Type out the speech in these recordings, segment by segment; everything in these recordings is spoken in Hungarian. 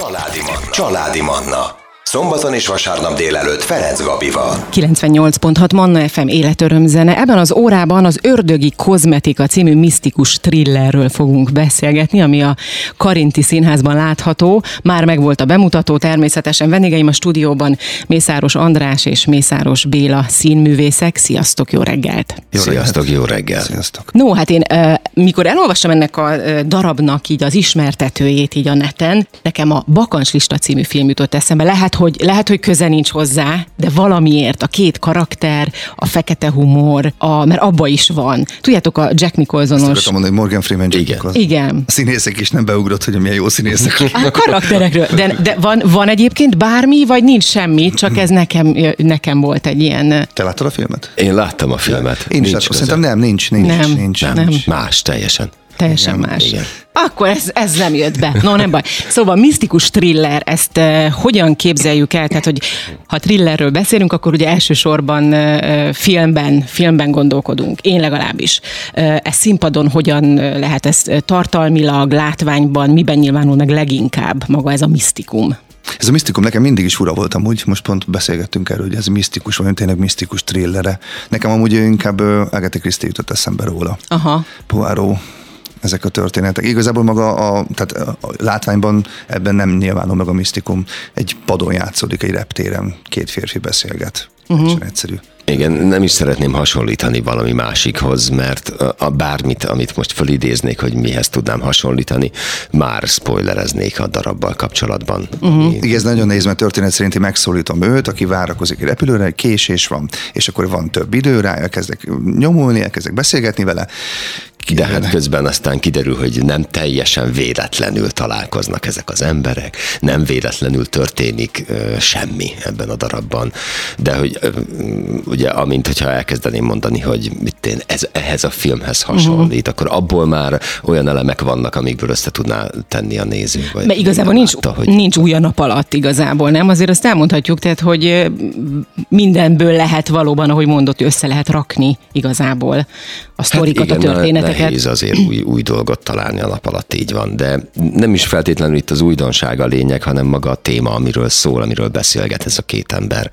Családi Manna. Családi Manna. Szombaton és vasárnap délelőtt Ferenc Gabival. 98.6 Manna FM életörömzene. Ebben az órában az Ördögi Kozmetika című misztikus thrillerről fogunk beszélgetni, ami a Karinti Színházban látható. Már megvolt a bemutató, természetesen vendégeim a stúdióban Mészáros András és Mészáros Béla színművészek. Sziasztok, jó reggelt! Jó Sziasztok, jó reggel! Sziasztok. No, hát én mikor elolvastam ennek a darabnak így az ismertetőjét így a neten, nekem a Bakancslista című film jutott eszembe. Lehet, hogy, lehet, hogy köze nincs hozzá, de valamiért a két karakter, a fekete humor, a, mert abba is van. Tudjátok, a Jack Azt Nicholsonos... akartam mondani, hogy Morgan Freeman Jack Igen. Nicholson. Igen. A színészek is nem beugrott, hogy milyen jó színészek. A karakterekről. De, de van, van egyébként bármi, vagy nincs semmi, csak ez nekem, nekem volt egy ilyen... Te láttad a filmet? Én láttam a filmet. Én is Nincs láttam. Szerintem nem, nincs, nincs, Nem, nincs. nem. nincs. Más, teljesen. Teljesen Igen, más. igen. Akkor ez, ez nem jött be. No, nem baj. Szóval misztikus thriller, ezt uh, hogyan képzeljük el? Tehát, hogy ha thrillerről beszélünk, akkor ugye elsősorban uh, filmben, filmben gondolkodunk. Én legalábbis. Uh, ez színpadon hogyan lehet ez tartalmilag, látványban, miben nyilvánul meg leginkább maga ez a misztikum? Ez a misztikum nekem mindig is fura volt amúgy, most pont beszélgettünk erről, hogy ez misztikus, vagy tényleg misztikus thrillere. Nekem amúgy inkább Agatha Christie jutott eszembe róla. Aha. Poirot, ezek a történetek. Igazából maga a, tehát a látványban ebben nem nyilvánul meg a misztikum. Egy padon játszódik egy reptéren, két férfi beszélget. Uh-huh. egyszerű. Igen, nem is szeretném hasonlítani valami másikhoz, mert a, bármit, amit most fölidéznék, hogy mihez tudnám hasonlítani, már spoilereznék a darabbal kapcsolatban. Uh-huh. Igen, ez nagyon nehéz, mert történet szerinti megszólítom őt, aki várakozik egy repülőre, késés van, és akkor van több idő rá, elkezdek nyomulni, elkezdek beszélgetni vele. De hát közben aztán kiderül, hogy nem teljesen véletlenül találkoznak ezek az emberek, nem véletlenül történik ö, semmi ebben a darabban. De hogy ö, ugye, amint hogyha elkezdeném mondani, hogy mit én, ez ehhez a filmhez hasonlít, uh-huh. akkor abból már olyan elemek vannak, amikből össze tudná tenni a néző. Vagy Mert igazából nincs, látta, hogy... nincs új a nap alatt igazából, nem? Azért azt elmondhatjuk, tehát, hogy mindenből lehet valóban, ahogy mondott, össze lehet rakni igazából a sztorikat, Hát igen, a történeteket. Nehéz azért új, új dolgot találni a nap alatt, így van, de nem is feltétlenül itt az újdonság a lényeg, hanem maga a téma, amiről szól, amiről beszélget ez a két ember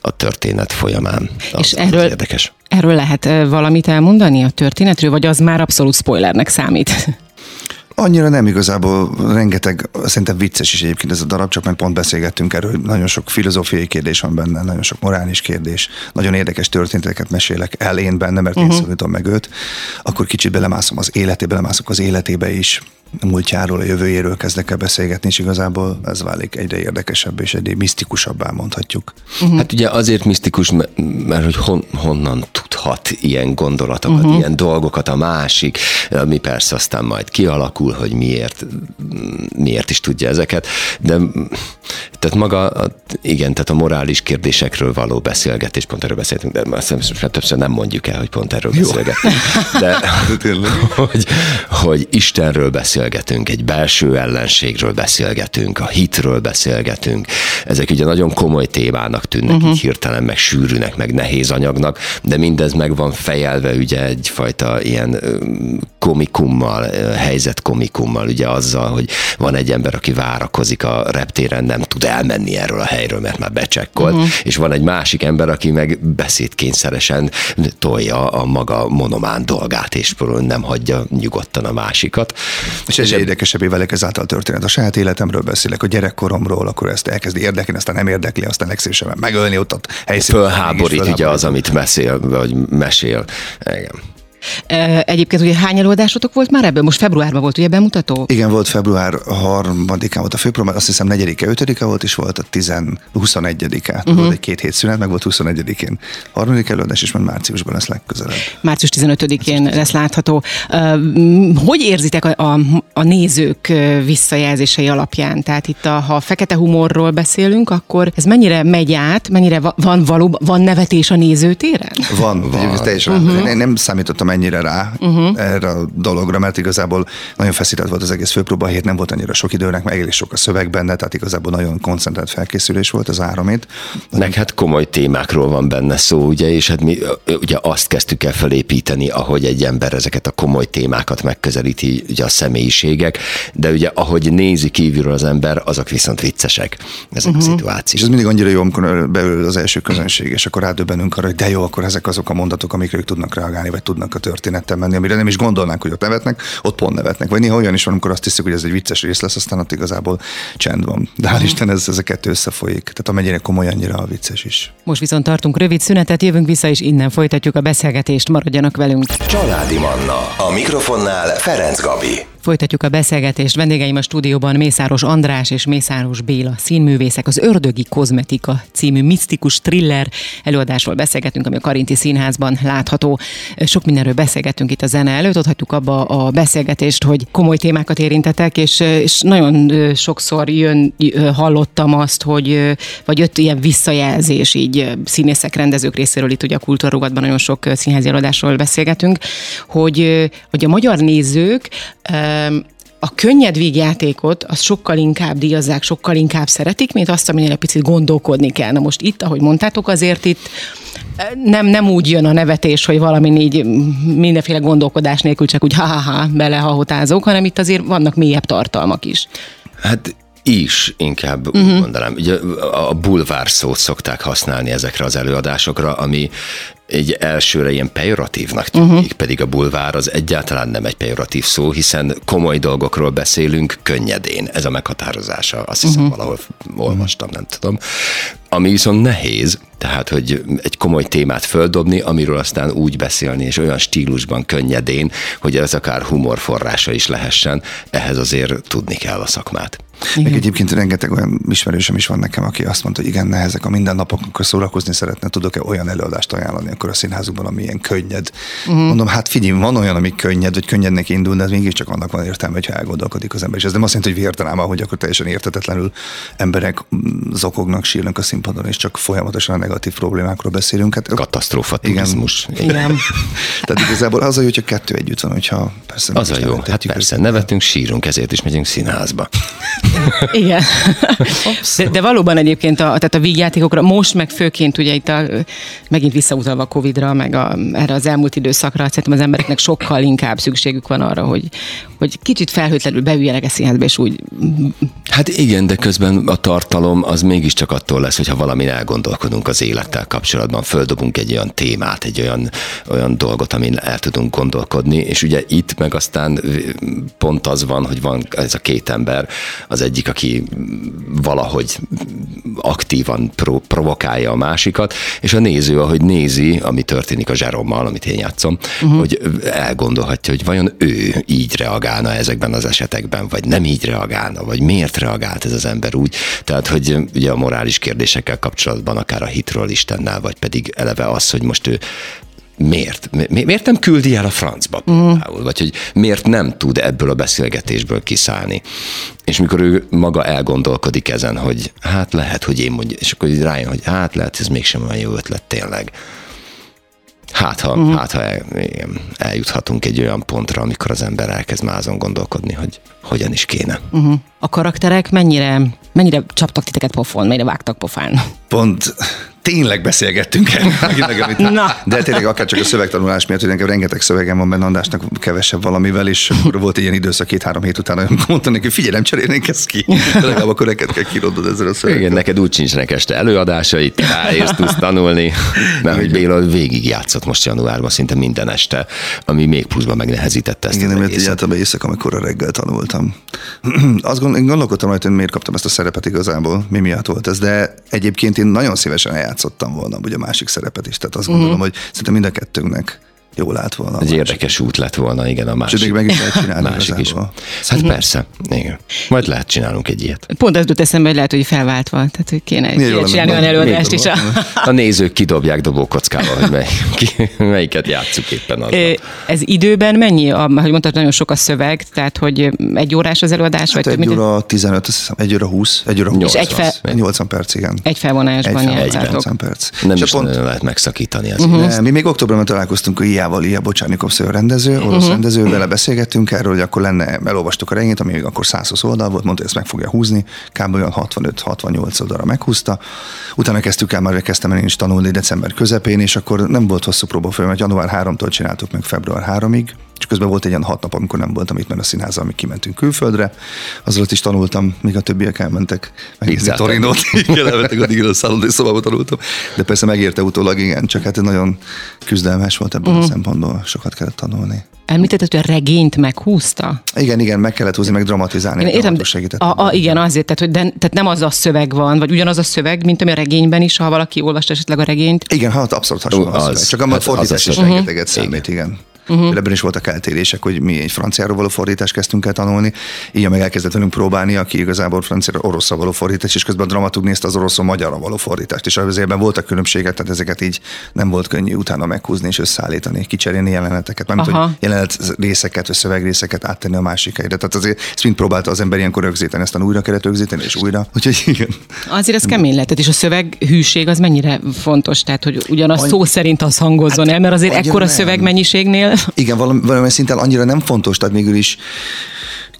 a történet folyamán. Az, És az erről, érdekes. erről lehet valamit elmondani a történetről, vagy az már abszolút spoilernek számít? Annyira nem igazából, rengeteg, szerintem vicces is egyébként ez a darab, csak mert pont beszélgettünk erről, hogy nagyon sok filozófiai kérdés van benne, nagyon sok morális kérdés, nagyon érdekes történeteket mesélek el én benne, mert uh-huh. én szólítom meg őt, akkor kicsit belemászom az életébe, belemászok az életébe is, múltjáról, a jövőjéről kezdek el beszélgetni, és igazából ez válik egyre érdekesebb és egyre misztikusabbá mondhatjuk. Uh-huh. Hát ugye azért misztikus, mert, mert hogy hon, honnan tudhat ilyen gondolatokat, uh-huh. ilyen dolgokat a másik, ami persze aztán majd kialakul, hogy miért, miért is tudja ezeket, de tehát maga, igen, tehát a morális kérdésekről való beszélgetés, pont erről beszéltünk, de azt hiszem, többször nem mondjuk el, hogy pont erről beszélgetünk. De, hogy, hogy Istenről beszélgetünk, egy belső ellenségről beszélgetünk, a hitről beszélgetünk. Ezek ugye nagyon komoly témának tűnnek, uh-huh. így hirtelen, meg sűrűnek, meg nehéz anyagnak, de mindez meg van fejelve ugye egyfajta ilyen komikummal, helyzetkomikummal, ugye azzal, hogy van egy ember, aki várakozik a reptéren, nem tud elmenni erről a helyről, mert már becsekkolt, uh-huh. és van egy másik ember, aki meg beszédkényszeresen tolja a maga monomán dolgát, és nem hagyja nyugodtan a másikat. És ez érdekesebbé válik ezáltal történet. A saját életemről beszélek, a gyerekkoromról, akkor ezt elkezdi érdekelni, aztán nem érdekli, aztán legszívesebben megölni ott a helyszínen. Fölháborít ugye az, amit mesél, vagy mesél. Igen. Egyébként ugye hány előadásotok volt már ebből? Most februárban volt ugye bemutató? Igen, volt február 3-án volt a főprogram, azt hiszem 4-e, 5-e volt, és volt a 10, 21-e. Uh-huh. Volt egy két hét szünet, meg volt 21-én. Harmadik előadás, és majd márciusban lesz legközelebb. Március 15-én lesz látható. Hogy érzitek a, a, a nézők visszajelzései alapján? Tehát itt, a, ha fekete humorról beszélünk, akkor ez mennyire megy át, mennyire van valóban, van nevetés a nézőtéren? Van, van. teljesen. Uh-huh. Nem számítottam ennyire rá uh-huh. erre a dologra, mert igazából nagyon feszített volt az egész főpróba hét, nem volt annyira sok időnek, meg egész sok a szöveg benne, tehát igazából nagyon koncentrált felkészülés volt az áramét. Meg hát komoly témákról van benne szó, ugye, és hát mi ugye azt kezdtük el felépíteni, ahogy egy ember ezeket a komoly témákat megközelíti, ugye a személyiség hülyeségek, de ugye ahogy nézi kívülről az ember, azok viszont viccesek, ezek uh-huh. a És szituációk. ez mindig annyira jó, amikor beül az első közönség, és akkor rádöbbenünk arra, hogy de jó, akkor ezek azok a mondatok, amikre ők tudnak reagálni, vagy tudnak a történettel menni, amire nem is gondolnánk, hogy ott nevetnek, ott pont nevetnek. Vagy néha olyan is van, amikor azt hiszük, hogy ez egy vicces rész lesz, aztán ott igazából csend van. De hál' Isten ez, ez a kettő összefolyik. Tehát amennyire komoly, annyira a vicces is. Most viszont tartunk rövid szünetet, jövünk vissza, és innen folytatjuk a beszélgetést, maradjanak velünk. Családi Manna. A mikrofonnál Ferenc Gabi. Folytatjuk a beszélgetést. Vendégeim a stúdióban Mészáros András és Mészáros Béla színművészek. Az Ördögi Kozmetika című misztikus thriller előadásról beszélgetünk, ami a Karinti Színházban látható. Sok mindenről beszélgettünk itt a zene előtt, ott hagytuk abba a beszélgetést, hogy komoly témákat érintetek, és, és nagyon sokszor jön, hallottam azt, hogy vagy jött ilyen visszajelzés így színészek, rendezők részéről, itt ugye a kultúrrugatban nagyon sok színházi előadásról beszélgetünk, hogy, hogy a magyar nézők a könnyed vígjátékot az sokkal inkább díjazzák, sokkal inkább szeretik, mint azt, aminél egy picit gondolkodni kell. Na most itt, ahogy mondtátok, azért itt nem, nem úgy jön a nevetés, hogy valami így mindenféle gondolkodás nélkül csak úgy ha-ha-ha belehahotázok, hanem itt azért vannak mélyebb tartalmak is. Hát is inkább uh-huh. úgy mondanám. Ugye a bulvár szót szokták használni ezekre az előadásokra, ami egy elsőre ilyen pejoratívnak tűnik, uh-huh. pedig a bulvár az egyáltalán nem egy pejoratív szó, hiszen komoly dolgokról beszélünk könnyedén. Ez a meghatározása, azt hiszem uh-huh. valahol olvastam, nem tudom. Ami viszont nehéz, tehát, hogy egy komoly témát földobni, amiről aztán úgy beszélni, és olyan stílusban könnyedén, hogy ez akár humorforrása is lehessen, ehhez azért tudni kell a szakmát. Meg egyébként rengeteg olyan ismerősöm is van nekem, aki azt mondta, hogy igen, nehezek a mindennapok, amikor szórakozni szeretne, tudok-e olyan előadást ajánlani akkor a színházukban, ami ilyen könnyed. Uh-huh. Mondom, hát figyelj, van olyan, ami könnyed, vagy könnyednek indul, de ez mégiscsak annak van értelme, hogyha elgondolkodik az ember. És ez nem azt jelenti, hogy vértanám, hogy akkor teljesen értetetlenül emberek mm, zokognak, sírnak a színpadon, és csak folyamatosan a negatív problémákról beszélünk. Hát, Katasztrófa turizmus. Igen. Tehát igazából az a jó, hogyha kettő együtt van, hogyha persze. Az a jó, hát persze, nevetünk, sírunk, ezért is megyünk színházba. Igen. De, de valóban egyébként a, tehát a vígjátékokra most meg főként ugye itt a, megint visszautalva a Covid-ra, meg a, erre az elmúlt időszakra, szerintem az embereknek sokkal inkább szükségük van arra, hogy, hogy kicsit felhőtlenül beüljenek a színházba, és úgy Hát igen, de közben a tartalom az mégiscsak attól lesz, hogyha valamin elgondolkodunk az élettel kapcsolatban, földobunk egy olyan témát, egy olyan, olyan dolgot, amin el tudunk gondolkodni, és ugye itt meg aztán pont az van, hogy van ez a két ember, az egyik, aki valahogy aktívan pro- provokálja a másikat, és a néző, ahogy nézi, ami történik a zsarommal, amit én játszom, uh-huh. hogy elgondolhatja, hogy vajon ő így reagálna ezekben az esetekben, vagy nem így reagálna, vagy miért reagált ez az ember úgy. Tehát, hogy ugye a morális kérdésekkel kapcsolatban akár a hitről Istennel, vagy pedig eleve az, hogy most ő miért? Mi, miért nem küldi el a francba például? Vagy hogy miért nem tud ebből a beszélgetésből kiszállni? És mikor ő maga elgondolkodik ezen, hogy hát lehet, hogy én mondja, és akkor rájön, hogy hát lehet, ez mégsem olyan jó ötlet tényleg. Hát ha, uh-huh. hát, ha el, igen, eljuthatunk egy olyan pontra, amikor az ember elkezd már azon gondolkodni, hogy hogyan is kéne. uh-huh. A karakterek mennyire, mennyire csaptak titeket pofon, mennyire vágtak pofán? Pont tényleg beszélgettünk erről. amit- Na. De tényleg akár csak a szövegtanulás miatt, hogy nekem rengeteg szövegem van benne Andrásnak kevesebb valamivel, és akkor volt egy ilyen időszak két-három hét után, hogy mondtam neki, figyelj, nem cserélnénk ezt ki. De legalább akkor neked kell kirodod ezzel a szöveggel. Igen, neked úgy sincsenek este előadásait, ráérsz, tudsz tanulni, mert hogy Béla végig játszott most januárban szinte minden este, ami még pluszban megnehezítette ezt Igen, mert általában éjszaka, amikor a reggel tanultam. Azt én gondolkodtam rajta, hogy miért kaptam ezt a szerepet igazából, mi miatt volt ez, de egyébként én nagyon szívesen eljátszottam volna ugye a másik szerepet is. Tehát azt gondolom, hogy szerintem mind a kettőnknek jól állt volna. a Egy másik. érdekes út lett volna, igen, a másik. még meg is lehet csinálni másik is. Hát persze, igen. Majd lehet csinálunk egy ilyet. Pont ez jut eszembe, hogy lehet, hogy felváltva, tehát hogy kéne, jó kéne lenne, csinálni olyan előadást is. jó A nézők kidobják dobókockával, hogy mely, ki, melyiket játsszuk éppen az. Ö, Ez időben mennyi? A, hogy mondtad, nagyon sok a szöveg, tehát hogy egy órás az előadás, Hát vagy egy óra 15, azt hiszem, egy óra 20, egy óra 20. És egy fel- 80 perc, igen. egy felvonásban Egy fel- játszátok. 80 perc. Nem És is pont, lehet megszakítani az Ne, mi még októberben találkoztunk, hogy Ilyával, Ilya Bocsárnikov a rendező, orosz uh-huh. rendező, vele beszélgettünk erről, hogy akkor lenne, elolvastuk a regényt, ami még akkor 120 oldal volt, mondta, hogy ezt meg fogja húzni, kb. olyan 65-68 oldalra meghúzta. Utána kezdtük el, már kezdtem el én is tanulni december közepén, és akkor nem volt hosszú próbafolyam, mert január 3-tól csináltuk meg február 3-ig, és közben volt egy ilyen hat nap, amikor nem voltam itt, mert a színházal, amíg kimentünk külföldre. Az alatt is tanultam, míg a többiek elmentek megnézni Torinót. Igen, elmentek addig a szállodai szobába tanultam. De persze megérte utólag, igen, csak hát nagyon küzdelmes volt ebből uh-huh. a mhm. Szempontból, sokat kellett tanulni. Említetted, hogy a regényt meghúzta? Igen, igen, meg kellett húzni, meg dramatizálni. Én értem, segített. A, a, igen, azért, tehát, hogy de, tehát nem az a szöveg van, vagy ugyanaz a szöveg, mint ami a regényben is, ha valaki olvasta esetleg a regényt. Igen, hát abszolút hasonló az, a szöveg. Csak a hát fordítás is rengeteget számít, igen. Uh-huh. Ebben is voltak eltérések, hogy mi egy franciáról való fordítást kezdtünk el tanulni, így meg elkezdett velünk próbálni, aki igazából francia oroszra való fordítás, és közben a dramatúg nézte az oroszról magyarra való fordítást, és azért voltak különbségek, tehát ezeket így nem volt könnyű utána meghúzni és összeállítani, kicserélni jeleneteket, nem hogy jelenet részeket, vagy szövegrészeket áttenni a másik helyre. Tehát azért ezt mind próbálta az ember ilyenkor rögzíteni, aztán újra kellett rögzíteni, és újra. Úgyhogy igen. Azért ez kemény lett, és a szöveg hűség az mennyire fontos, tehát hogy ugyanaz Any... szó szerint az hangozzon hát, el, mert azért ekkora szövegmennyiségnél. Igen, valamilyen szinten annyira nem fontos, tehát mégis is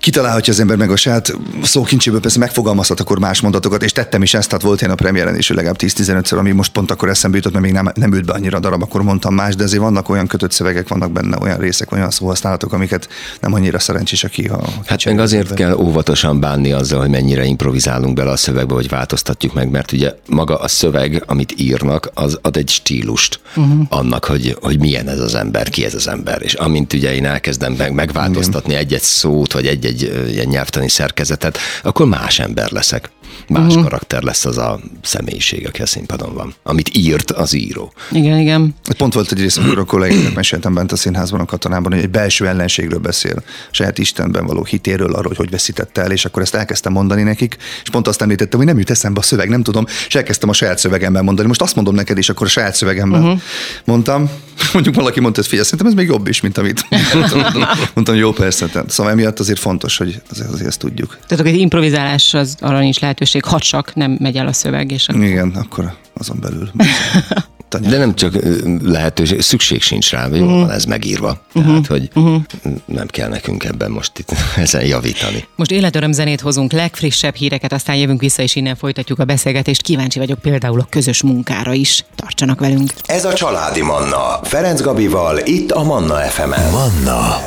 kitalálhatja az ember meg a saját szókincséből, persze megfogalmazhat akkor más mondatokat, és tettem is ezt, tehát volt én a premiéren is legalább 10-15-ször, ami most pont akkor eszembe jutott, mert még nem, nem ült be annyira a darab, akkor mondtam más, de azért vannak olyan kötött szövegek, vannak benne olyan részek, olyan szóhasználatok, amiket nem annyira szerencsés, aki ha Hát meg azért kell óvatosan bánni azzal, hogy mennyire improvizálunk bele a szövegbe, hogy változtatjuk meg, mert ugye maga a szöveg, amit írnak, az ad egy stílust uh-huh. annak, hogy, hogy milyen ez az ember, ki ez az ember. És amint ugye én elkezdem meg, megváltoztatni egy-egy szót, vagy egy egy ilyen nyelvtani szerkezetet, akkor más ember leszek. Más uh-huh. karakter lesz az a személyiség, aki a színpadon van. Amit írt az író. Igen, igen. Pont volt egy rész, amikor a kollégának meséltem bent a színházban, a katonában, hogy egy belső ellenségről beszél, saját Istenben való hitéről, arról, hogy hogy veszítette el, és akkor ezt elkezdtem mondani nekik, és pont azt említettem, hogy nem jut eszembe a szöveg, nem tudom, és elkezdtem a saját szövegemben mondani. Most azt mondom neked, és akkor a saját szövegemben uh-huh. mondtam. Mondjuk valaki mondta, hogy figyelj, szerintem ez még jobb is, mint amit mondtam. mondtam, jó, persze. Szóval emiatt azért fontos, hogy azért, azért ezt tudjuk. Tehát egy improvizálás az arra nincs lehetőség, ha csak nem megy el a szöveg. És akkor... Igen, akkor azon belül. De nem csak lehetőség, szükség sincs rá, hogy uh-huh. van ez megírva. Uh-huh. Tehát, hogy uh-huh. nem kell nekünk ebben most itt ezen javítani. Most életöröm zenét hozunk, legfrissebb híreket, aztán jövünk vissza, és innen folytatjuk a beszélgetést. Kíváncsi vagyok például a közös munkára is. Tartsanak velünk. Ez a Családi Manna. Ferenc Gabival, itt a Manna FM-en. Manna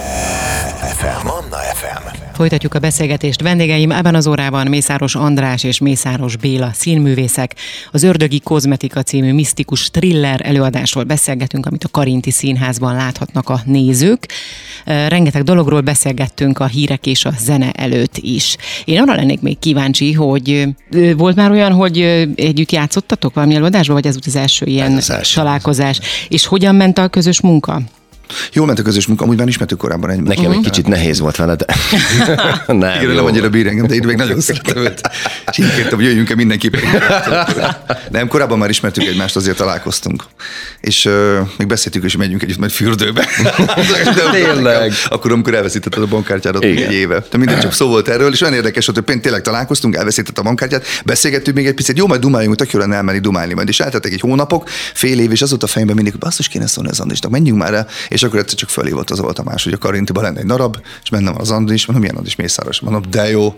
FM. Manna FM. Folytatjuk a beszélgetést. Vendégeim ebben az órában Mészáros András és Mészáros Béla színművészek. Az Ördögi Kozmetika című misztikus thriller előadásról beszélgetünk, amit a Karinti Színházban láthatnak a nézők. Rengeteg dologról beszélgettünk a hírek és a zene előtt is. Én arra lennék még kíváncsi, hogy volt már olyan, hogy együtt játszottatok valami előadásban, vagy ez volt az első ilyen az első. találkozás? És hogyan ment a közös munka? Jól ment a közös munka, amúgy már ismertük korábban egy. Nekem uh-huh. egy kicsit nehéz volt vele, de nem, Igen, nem annyira bír engem, de én még nagyon szeretem őt. És így kértem, hogy jöjjünk-e mindenképpen. Nem, korábban már ismertük egymást, azért találkoztunk. És uh, még beszéltük, és megyünk együtt majd fürdőbe. Tényleg. Akkor, amikor elveszítetted a bankkártyádat egy éve. De minden csak szó volt erről, és olyan érdekes, hogy például tényleg találkoztunk, elveszített a bankkártyát, beszélgettünk még egy picit, jó, majd dumáljunk, tök jó lenne elmenni dumálni majd. És eltettek egy hónapok, fél év, és az ott a fejemben mindig, hogy basszus kéne szólni az Andisnak, menjünk már el. És akkor egyszer csak fölhívott az volt a más, hogy a Karintiban lenne egy darab, és bennem az Andris, mondom, milyen Andris Mészáros, mondom, de jó,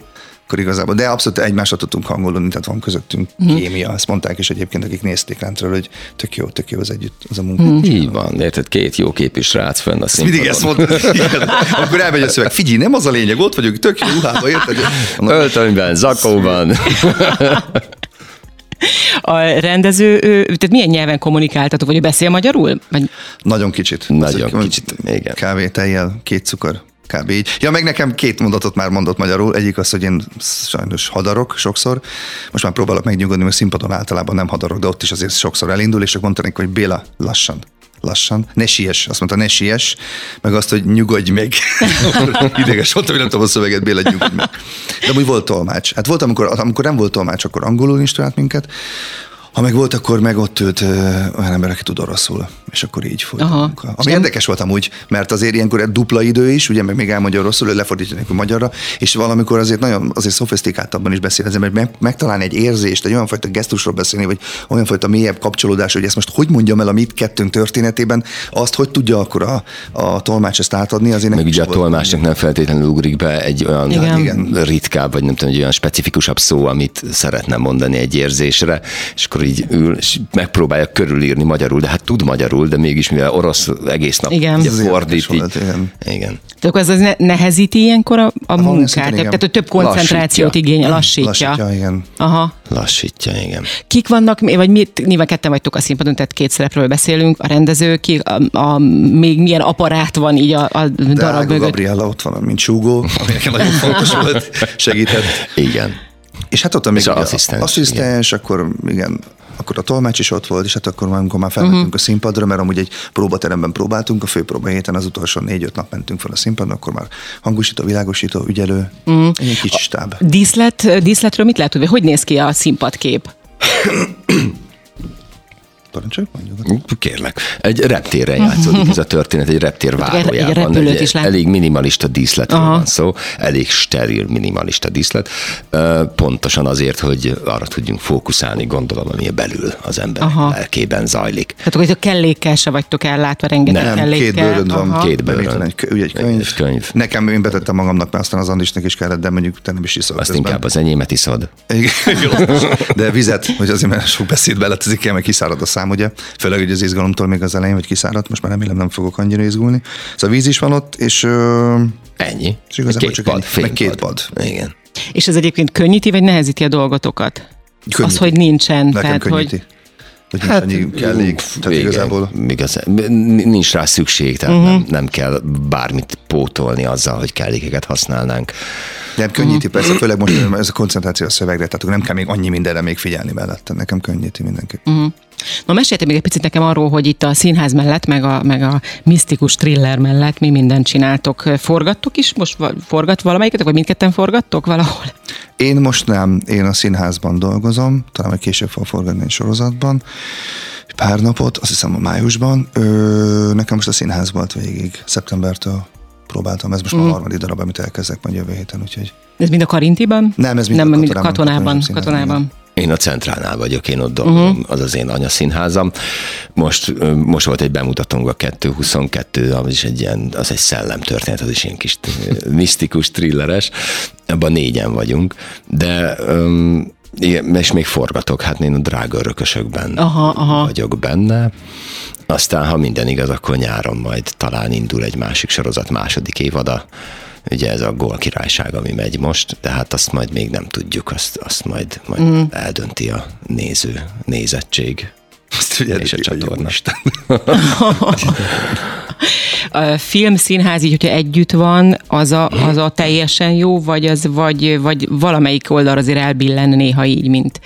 akkor igazából, de abszolút egymásra tudtunk hangolni, tehát van közöttünk mm. kémia. Ezt mondták is egyébként, akik nézték lentről, hogy tök jó, tök jó az együtt, az a munka. Mm. Így van, érted, két jó képű srác fönn a színpadon. Mindig ezt mondta, akkor elmegy a szöveg, figyelj, nem az a lényeg, ott vagyok, tök jó ruhában, érted? Öltönyben, zakóban. A rendező, tehát milyen nyelven kommunikáltatok, vagy beszél magyarul? Vagy... Nagyon kicsit. Nagyon Ezek, kicsit, igen. Kávé, tejjel, két cukor, kb. így. Ja, meg nekem két mondatot már mondott magyarul. Egyik az, hogy én sajnos hadarok sokszor. Most már próbálok megnyugodni, mert színpadon általában nem hadarok, de ott is azért sokszor elindul, és akkor mondta hogy Béla, lassan lassan. Ne siess, azt mondta, ne siess, meg azt, hogy nyugodj meg. Ideges voltam, hogy nem tudom a szöveget, Béla, nyugodj meg. De úgy volt tolmács. Hát volt, amikor, amikor nem volt tolmács, akkor angolul is minket, Ha meg volt, akkor meg ott ült olyan ember, aki tud oroszul, és akkor így folyt. Ami nem... érdekes volt amúgy, mert azért ilyenkor egy dupla idő is, ugye meg még elmondja oroszul, hogy lefordítani a magyarra, és valamikor azért nagyon azért szofisztikáltabban is beszél az ember, meg, megtalálni egy érzést, egy olyan fajta gesztusról beszélni, vagy olyan fajta mélyebb kapcsolódás, hogy ezt most hogy mondjam el a mit kettőnk történetében, azt hogy tudja akkor a, a tolmács ezt átadni, azért Meg ugye a tolmácsnak nem feltétlenül ugrik be egy olyan igen. Igen. ritkább, vagy nem tudom, egy olyan specifikusabb szó, amit szeretne mondani egy érzésre, és akkor így ül, és megpróbálja körülírni magyarul, de hát tud magyarul, de mégis mivel orosz egész nap igen. Ugye fordít. Volt, igen. igen. De akkor ez nehezíti ilyenkor a, a munkát? Tehát, hogy több koncentrációt igényel, lassítja. Lassítja, igen. Aha. Lassítja, igen. Kik vannak, vagy mit, nyilván ketten vagytok a színpadon, tehát két szerepről beszélünk, a rendező, ki, a, a, még milyen aparát van így a, a darab mögött? Gabriella ott van, mint súgó, ami nagyon fontos volt, segített. Igen. És hát ott a még az asszisztens, asszisztens akkor igen, akkor a tolmács is ott volt, és hát akkor amikor már felmentünk uh-huh. a színpadra, mert amúgy egy próbateremben próbáltunk, a főpróba héten az utolsó négy-öt nap mentünk fel a színpadra, akkor már hangosító, világosító, ügyelő, uh-huh. egy kicsi stáb. Díszlet, díszletről mit lehet tudni? Hogy néz ki a színpadkép? Parancsolj, mondjuk. Kérlek. Egy reptérre játszódik ez a történet, egy reptér várójában. Egy, egy elég minimalista díszletről Aha. van szó, elég steril minimalista díszlet. Pontosan azért, hogy arra tudjunk fókuszálni, gondolom, ami belül az ember Aha. lelkében zajlik. Tehát, hogy a kellékkel se vagytok ellátva, rengeteg Nem, kellékkel. két bőröd van. Aha. Két bőrön. Egy, egy, egy, könyv. egy könyv. Nekem én betettem magamnak, mert aztán az Andisnak is kellett, de mondjuk te nem is iszol. Azt közben. inkább az enyémet iszod. de vizet, hogy azért mert sok beszéd beletezik, meg kiszárad a szám, ugye? Főleg, hogy az izgalomtól még az elején, hogy kiszáradt, most már remélem nem fogok annyira izgulni. Szóval víz is van ott, és... Ö, Ennyi. És igazából két csak pad, ennyi, meg két pad. Igen. És ez egyébként könnyíti, vagy nehezíti a dolgotokat? Könnyíti. Az, hogy nincsen. Nekem tehát, könnyíti. hogy hogy hát, nincs annyi tehát igen, igazából... Igaz, nincs rá szükség, tehát uh-huh. nem, nem kell bármit pótolni azzal, hogy kellékeket használnánk. Nem könnyíti, uh-huh. persze, főleg most ez a koncentráció a szövegre, tehát nem kell még annyi mindenre még figyelni mellette, nekem könnyíti mindenki. Uh-huh. Na meséltek még egy picit nekem arról, hogy itt a színház mellett, meg a, meg a misztikus thriller mellett mi mindent csináltok. Forgattok is? Most forgat valamelyiket, vagy mindketten forgattok valahol? Én most nem, én a színházban dolgozom, talán majd később fog forgatni egy sorozatban, pár napot, azt hiszem a májusban. Ö, nekem most a színház volt végig, szeptembertől próbáltam, ez most mm. már a harmadik darab, amit elkezdek majd jövő héten, úgyhogy... Ez mind a Karintiban? Nem, ez mind nem, a katonában. Katonában. katonában. katonában. Én a Centrálnál vagyok, én ott dolgozom, uh-huh. az az én anyaszínházam. Most, most volt egy bemutatónk a 222, az is egy ilyen, az egy szellemtörténet, az is ilyen kis misztikus, thrilleres. Ebben négyen vagyunk, de um, igen, és még forgatok, hát én a drága örökösökben aha, aha. vagyok benne. Aztán, ha minden igaz, akkor nyáron majd talán indul egy másik sorozat második évada ugye ez a gól királyság, ami megy most, de hát azt majd még nem tudjuk, azt, azt majd, majd mm. eldönti a néző, nézettség. Azt ugye, és a csatorna. a film, színház, így, hogyha együtt van, az a, az a teljesen jó, vagy, az, vagy, vagy valamelyik oldal azért elbillen néha így, mint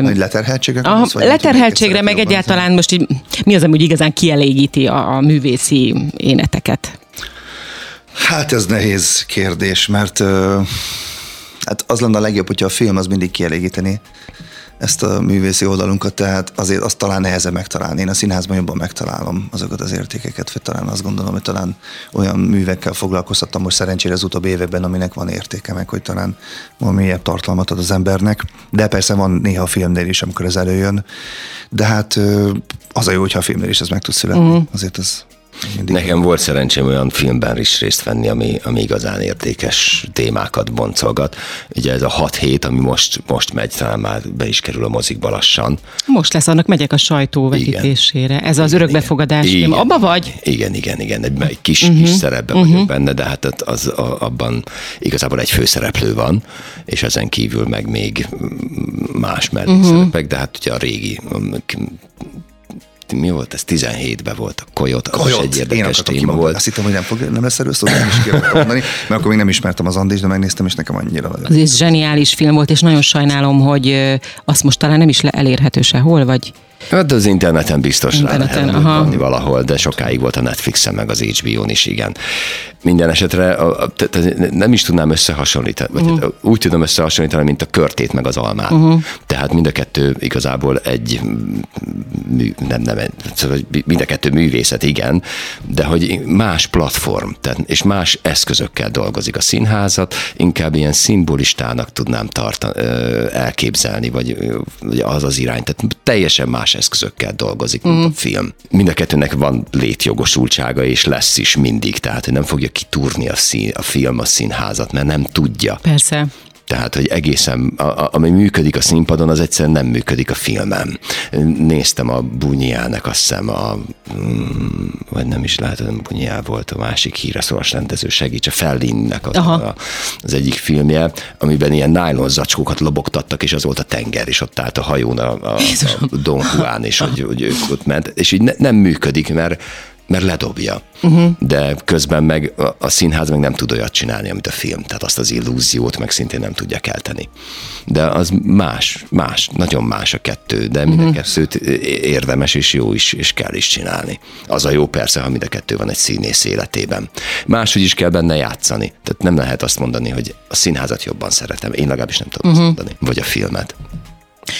nagy leterheltségre? A leterheltségre, meg egyáltalán most így, mi az, ami úgy igazán kielégíti a, a művészi éneteket? Hát ez nehéz kérdés, mert hát az lenne a legjobb, hogyha a film az mindig kielégíteni ezt a művészi oldalunkat, tehát azért azt talán nehezebb megtalálni. Én a színházban jobban megtalálom azokat az értékeket, vagy talán azt gondolom, hogy talán olyan művekkel foglalkoztattam most szerencsére az utóbbi években, aminek van értéke, meg hogy talán mélyebb tartalmat ad az embernek. De persze van néha a filmnél is, amikor ez előjön. De hát az a jó, hogyha a filmnél is ez meg tud születni. Uh-huh. Azért az mindig Nekem volt szerencsém olyan filmben is részt venni, ami, ami igazán értékes témákat boncolgat. Ugye ez a 6 hét, ami most, most megy, talán már be is kerül a mozikba lassan. Most lesz, annak megyek a sajtóvetítésére. Ez az örökbefogadás film. Abba vagy? Igen, igen, igen. Egy, egy kis, uh-huh. kis szerepben uh-huh. vagyok benne, de hát az, a, abban igazából egy főszereplő van, és ezen kívül meg még más mellékszerepek, uh-huh. de hát ugye a régi mi volt ez, 17-ben volt a Koyot, az Koyot. is egy érdekes Én téma volt. Azt hittem, hogy nem, fog, nem lesz erről szó, nem is mondani, mert akkor még nem ismertem az Andis, de megnéztem, és nekem annyira. Az egy zseniális film volt, és nagyon sajnálom, hogy azt most talán nem is elérhető sehol, vagy Hát az interneten biztos Interneten, lehet aha. lenni valahol, de sokáig volt a Netflixen, meg az HBO-n is, igen. Minden esetre a, a, te- te- nem is tudnám összehasonlítani, vagy Mhm. úgy tudom összehasonlítani, mint a körtét meg az almát. Uh-huh. Tehát mind a kettő igazából egy nem, nem, szóval mind a kettő művészet, igen, de hogy más platform, tehát, és más eszközökkel dolgozik a színházat, inkább ilyen szimbolistának tudnám tartani, elképzelni, vagy, vagy az az irány, tehát teljesen más eszközökkel dolgozik, mint a film. Mind a kettőnek van létjogosultsága, és lesz is mindig, tehát nem fogja kitúrni a, szín, a film a színházat, mert nem tudja. Persze. Tehát, hogy egészen, a, a, ami működik a színpadon, az egyszerűen nem működik a filmem. Néztem a Bunyának, azt hiszem, a, mm, vagy nem is lehet, hogy Bunyá volt a másik híreszólas rendező, segíts, a Fellinnek az, a, az egyik filmje, amiben ilyen nylon zacskókat lobogtattak, és az volt a tenger, és ott állt a hajón a, a, a Don Juan, és hogy, hogy ők ott ment, és így ne, nem működik, mert mert ledobja. Uh-huh. De közben meg a, a színház meg nem tud olyat csinálni, amit a film. Tehát azt az illúziót meg szintén nem tudja kelteni. De az más, más, nagyon más a kettő, de mind a kettőt érdemes és jó is, és kell is csinálni. Az a jó persze, ha mind a kettő van egy színész életében. Máshogy is kell benne játszani. Tehát nem lehet azt mondani, hogy a színházat jobban szeretem. Én legalábbis nem tudom uh-huh. azt mondani. Vagy a filmet.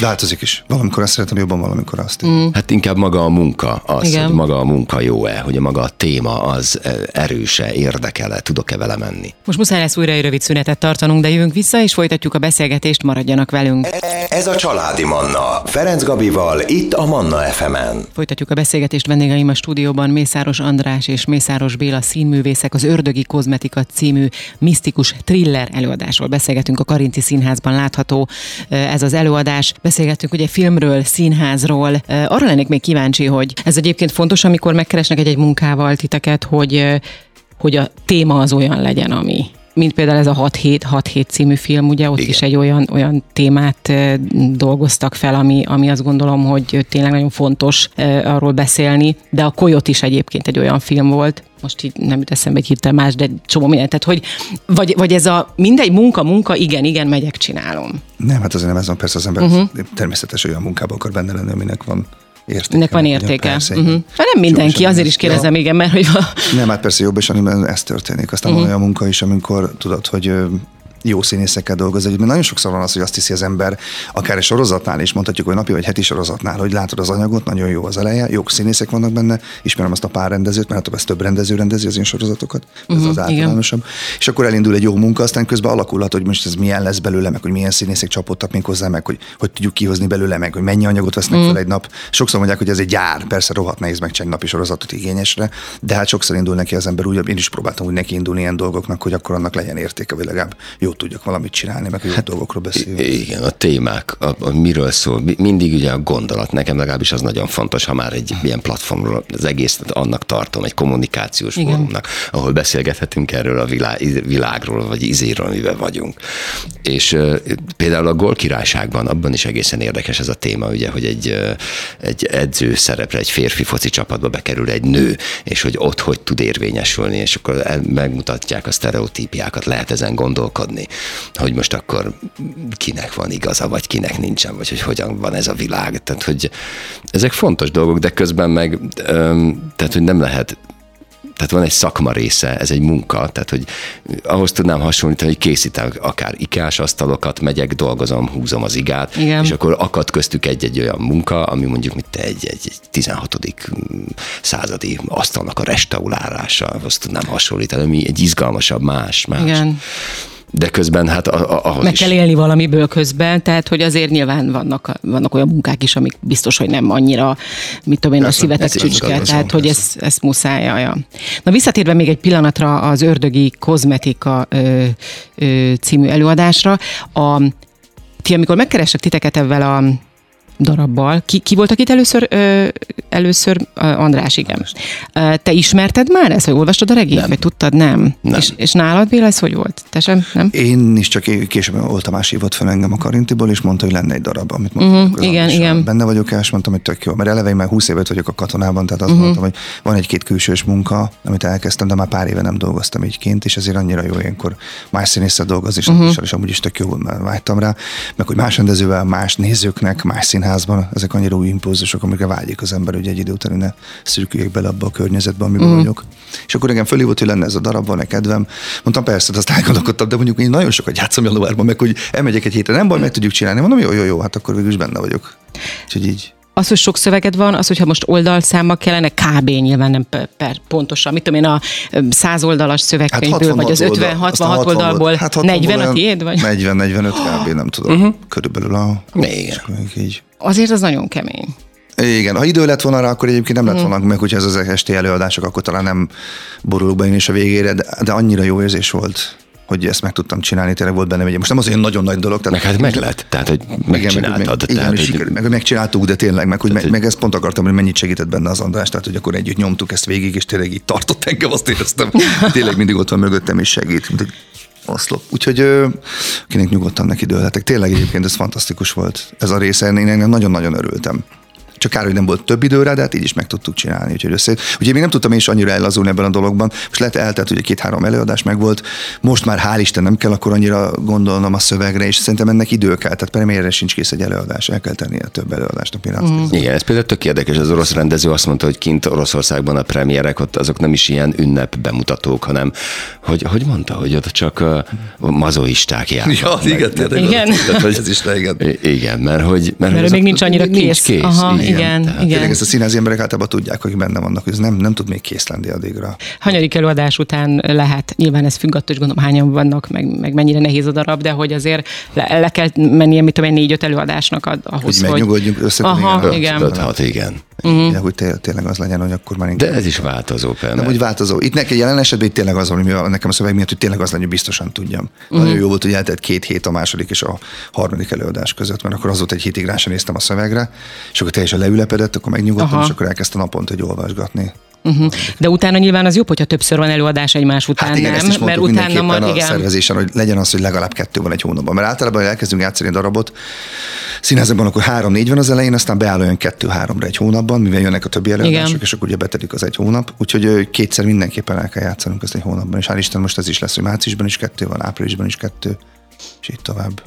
Változik is. Valamikor azt szeretem jobban, valamikor azt. Mm. Hát inkább maga a munka, az, Igen. hogy maga a munka jó-e, hogy maga a téma az eh, erőse, érdekele, tudok-e vele menni. Most muszáj lesz újra egy rövid szünetet tartanunk, de jövünk vissza, és folytatjuk a beszélgetést, maradjanak velünk. Ez a Családi Manna. Ferenc Gabival, itt a Manna FM-en. Folytatjuk a beszélgetést vendégeim a stúdióban Mészáros András és Mészáros Béla színművészek az Ördögi Kozmetika című misztikus thriller előadásról. Beszélgetünk a Karinti Színházban látható eh, ez az előadás. Beszélgettünk ugye filmről, színházról. Arra lennék még kíváncsi, hogy ez egyébként fontos, amikor megkeresnek egy-egy munkával titeket, hogy, hogy a téma az olyan legyen, ami mint például ez a 6 hét, 6 hét című film, ugye ott Igen. is egy olyan, olyan témát dolgoztak fel, ami, ami azt gondolom, hogy tényleg nagyon fontos arról beszélni, de a Koyot is egyébként egy olyan film volt, most így nem jut eszembe egy hirtelen más, de csomó minden. Tehát, hogy vagy, vagy ez a mindegy munka, munka, igen, igen, megyek, csinálom. Nem, hát azért nem ez van, persze az ember uh-huh. természetes olyan munkában akar benne lenni, aminek van értéke. Ennek van értéke. Persze, Uh-huh. igen. Nem mindenki, Jó, azért is kérdezem, igen, mert hogy Nem, hát persze jobb, és amiben ez történik. Aztán uh-huh. van olyan munka is, amikor tudod, hogy jó színészekkel dolgozni. Mert nagyon sokszor van az, hogy azt hiszi az ember, akár egy sorozatnál is, mondhatjuk, hogy napi vagy heti sorozatnál, hogy látod az anyagot, nagyon jó az eleje, jó színészek vannak benne, ismerem azt a pár rendezőt, mert hát ez több rendező rendezi az én sorozatokat, ez Mhm, az igen. általánosabb. És akkor elindul egy jó munka, aztán közben alakulhat, hogy most ez milyen lesz belőle, meg hogy milyen színészek csapottak még hozzá, meg hogy, hogy tudjuk kihozni belőle, meg hogy mennyi anyagot vesznek Mhm. fel egy nap. Sokszor mondják, hogy ez egy gyár, persze rohadt nehéz megcsinálni napi sorozatot igényesre, de hát sokszor indul neki az ember úgy, én is próbáltam úgy neki indulni ilyen dolgoknak, hogy akkor annak legyen értéke, vagy legalább jót tudjak valamit csinálni, meg jó hát, dolgokról beszélni. Igen, a témák, a, a miről szól, mi- mindig ugye a gondolat, nekem legalábbis az nagyon fontos, ha már egy ilyen platformról, az egész annak tartom, egy kommunikációs Igen. fórumnak, ahol beszélgethetünk erről a világ, világról, vagy izéről, amiben vagyunk. És uh, például a Gól királyságban abban is egészen érdekes ez a téma, ugye, hogy egy, uh, egy edző szerepre, egy férfi foci csapatba bekerül egy nő, és hogy ott hogy tud érvényesülni, és akkor megmutatják a sztereotípiákat, lehet ezen gondolkodni, hogy most akkor kinek van igaza, vagy kinek nincsen, vagy hogy hogyan van ez a világ. Tehát, hogy ezek fontos dolgok, de közben meg, tehát, hogy nem lehet tehát van egy szakma része, ez egy munka, tehát hogy ahhoz tudnám hasonlítani, hogy készítek akár ikás asztalokat, megyek, dolgozom, húzom az igát, Igen. és akkor akad köztük egy-egy olyan munka, ami mondjuk mint egy, egy, egy 16. századi asztalnak a restaurálása, azt tudnám hasonlítani, ami egy izgalmasabb, más, más. igen, De közben hát a- a- ahhoz meg is. kell élni valamiből közben, tehát hogy azért nyilván vannak, vannak olyan munkák is, amik biztos, hogy nem annyira, mit tudom én, a szívetek csücske, tehát hogy ezt, ezt muszáj. Ja. Na visszatérve még egy pillanatra az Ördögi Kozmetika ö, ö, című előadásra, a, ti amikor megkerestek titeket ebben a darabbal. Ki, ki volt, akit először, ö, először ö, András, igen. Te ismerted már ezt, vagy olvastad a regényt, Nem. vagy tudtad? Nem. Nem. És, és nálad, Béla, ez hogy volt? Te sem? Nem? Én is csak később volt Tamás hívott fel engem a Karintiból, és mondta, hogy lenne egy darab, amit mondtam. Az igen, igen. Benne vagyok, és mondtam, hogy tök jó. Mert eleve én már 20 évet vagyok a katonában, tehát azt uh-huh. mondtam, hogy van egy-két külsős munka, amit elkezdtem, de már pár éve nem dolgoztam így kint, és ezért annyira jó ilyenkor más színésszel dolgozni, és, uh-huh. és amúgy is tök jó, mert vágytam rá, meg hogy más rendezővel, más nézőknek, más színházban, ezek annyira új impulzusok, amikre vágyik az ember, hogy egy idő után ne szürküljek bele abba a környezetbe, amiben mm. vagyok. És akkor engem fölhívott, hogy lenne ez a darab, van-e kedvem. Mondtam, persze, de azt elgondolkodtam, de mondjuk én nagyon sokat játszom januárban, meg hogy elmegyek egy hétre, nem baj, meg tudjuk csinálni. Mondom, jó, jó, jó, hát akkor végül is benne vagyok. Úgyhogy így az, hogy sok szöveged van, az, hogyha most oldalszámmal kellene, kb. nyilván nem per, per pontosan. Mit tudom én, a száz oldalas szövegkönyvből, hát vagy az 50-66 oldalból hát 40 a tiéd? Vagy? 40-45 kb. nem tudom. Uh-huh. Körülbelül a... Igen. Így. Azért az nagyon kemény. Igen, ha idő lett volna rá, akkor egyébként nem lett mhm. volna meg, hogyha ez az esti előadások, akkor talán nem borulok be én is a végére, de, de annyira jó érzés volt hogy ezt meg tudtam csinálni, tényleg volt bennem egy. Most nem az olyan nagyon nagy dolog. Tehát, meg hát meg lett, tehát hogy megcsináltad. Igen, meg, igen, hogy... meg, megcsináltuk, de tényleg, meg, hogy meg, meg, ezt pont akartam, hogy mennyit segített benne az András, tehát hogy akkor együtt nyomtuk ezt végig, és tényleg így tartott engem, azt éreztem. tényleg mindig ott van mögöttem, és segít, mint egy oszlop. Úgyhogy ö, kinek nyugodtan neki dőlhetek. Tényleg egyébként ez fantasztikus volt. Ez a része, én nagyon-nagyon örültem. Csak kár, hogy nem volt több időre, de hát így is meg tudtuk csinálni. Úgyhogy össze. Ugye még nem tudtam én is annyira ellazulni ebben a dologban. Most lehet eltelt, hogy két-három előadás meg volt. Most már hál' Isten nem kell akkor annyira gondolnom a szövegre, és szerintem ennek idő kell. Tehát premierre sincs kész egy előadás, el kell tenni a több előadást. Mm. Igen, ez például tök érdekes. Az orosz rendező azt mondta, hogy kint Oroszországban a premierek ott azok nem is ilyen ünnep bemutatók, hanem hogy, hogy mondta, hogy ott csak uh, mazoisták járnak. Ja, igen, igen. Tehát, hogy ez is igen. Igen, mert hogy... Mert, mert még nincs annyira kész. Nincs kész. Aha, igen. Igen, Tehát igen. Tényleg ezt a színházi emberek általában tudják, hogy benne vannak, hogy ez nem, nem tud még kész lenni addigra. Hanyadik előadás után lehet, nyilván ez függ attól, hogy gondolom hányan vannak, meg, meg mennyire nehéz a darab, de hogy azért le, le kell mennie, mit tudom, négy-öt előadásnak ahhoz, hogy... Hogy megnyugodjunk össze. Aha, igen. Öt, hat, igen. Uh-huh. De, hogy tényleg az legyen, hogy akkor már inkább... De ez is változó például. Nem, hogy változó. Itt neki jelen esetben itt tényleg az hogy nekem a szöveg miatt, hogy tényleg az legyen, hogy biztosan tudjam. Uh-huh. Nagyon jó volt, hogy eltelt két hét a második és a harmadik előadás között, mert akkor az volt egy hétig rá sem néztem a szövegre, és akkor teljesen leülepedett, akkor megnyugodtam, Aha. és akkor elkezdtem naponta hogy olvasgatni. Uh-huh. De utána nyilván az jobb, hogyha többször van előadás egymás után, hát igen, nem? Ezt is mert utána majd, a igen. szervezésen, hogy legyen az, hogy legalább kettő van egy hónapban. Mert általában, ha elkezdünk játszani a darabot, színházakban akkor három-négy van az elején, aztán beáll olyan kettő-háromra egy hónapban, mivel jönnek a többi előadások, igen. és akkor ugye betelik az egy hónap. Úgyhogy kétszer mindenképpen el kell játszanunk ezt egy hónapban. És hál' Isten most ez is lesz, hogy márciusban is kettő van, áprilisban is kettő, és így tovább.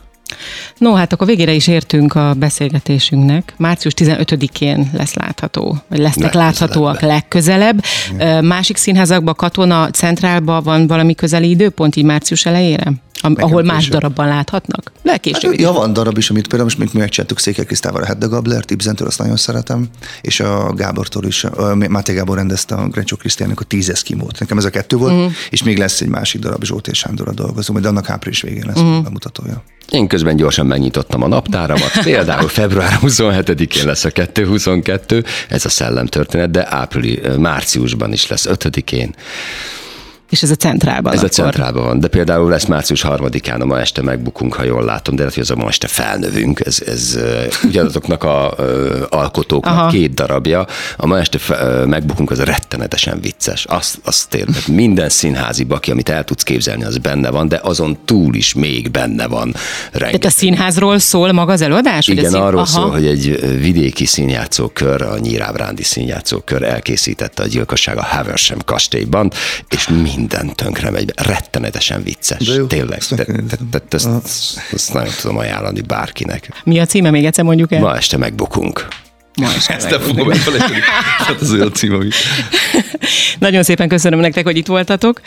No, hát akkor végére is értünk a beszélgetésünknek. Március 15-én lesz látható, vagy lesznek láthatóak legközelebb. legközelebb. Másik színházakban, Katona Centrálban van valami közeli időpont, így március elejére? Am, ahol más később. darabban láthatnak? Legkésőbb. Hát, ja, van darab is, amit például most még mi megcsináltuk Székely Krisztával a Hedda Gabler, Ibzentől azt nagyon szeretem, és a Gábortól is, a Máté Gábor rendezte a Grencsó Krisztiának a tíz eszkimót. Nekem ez a kettő volt, uh-huh. és még lesz egy másik darab, Zsót és Sándorra dolgozom, de annak április végén lesz uh-huh. a bemutatója. Én közben gyorsan megnyitottam a naptáramat. Például február 27-én lesz a 222, ez a szellemtörténet, de április, márciusban is lesz 5-én. És ez a centrálban Ez akkor. a centrálban van, de például lesz március harmadikán, a ma este megbukunk, ha jól látom, de lehet, hogy az a ma este felnövünk, ez, ez ugyanazoknak a uh, alkotóknak Aha. két darabja. A ma este fe, megbukunk, az rettenetesen vicces. Azt, azt tényleg, minden színházi baki, amit el tudsz képzelni, az benne van, de azon túl is még benne van. Rengeteg. Tehát a színházról szól maga az előadás? Igen, szín... arról Aha. szól, hogy egy vidéki színjátszókör, a Nyírábrándi színjátszókör elkészítette a gyilkosság a Haversham kastélyban, és mi minden tönkre megy, rettenetesen vicces. De jó, Tényleg. Ezt, te, te, te, ezt, ezt nagyon tudom ajánlani bárkinek. Mi a címe, még egyszer mondjuk el? Ma este megbukunk. Ma este Ezt nem fogom elfelejteni. Hát az olyan cím, ami... Nagyon szépen köszönöm nektek, hogy itt voltatok.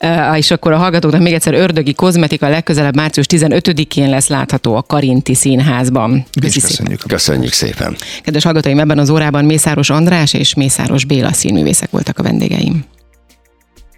Uh, és akkor a hallgatóknak még egyszer Ördögi Kozmetika legközelebb március 15-én lesz látható a Karinti Színházban. Köszönjük. Köszönjük szépen. Kedves hallgatóim, ebben az órában Mészáros András és Mészáros Béla színművészek voltak a vendégeim.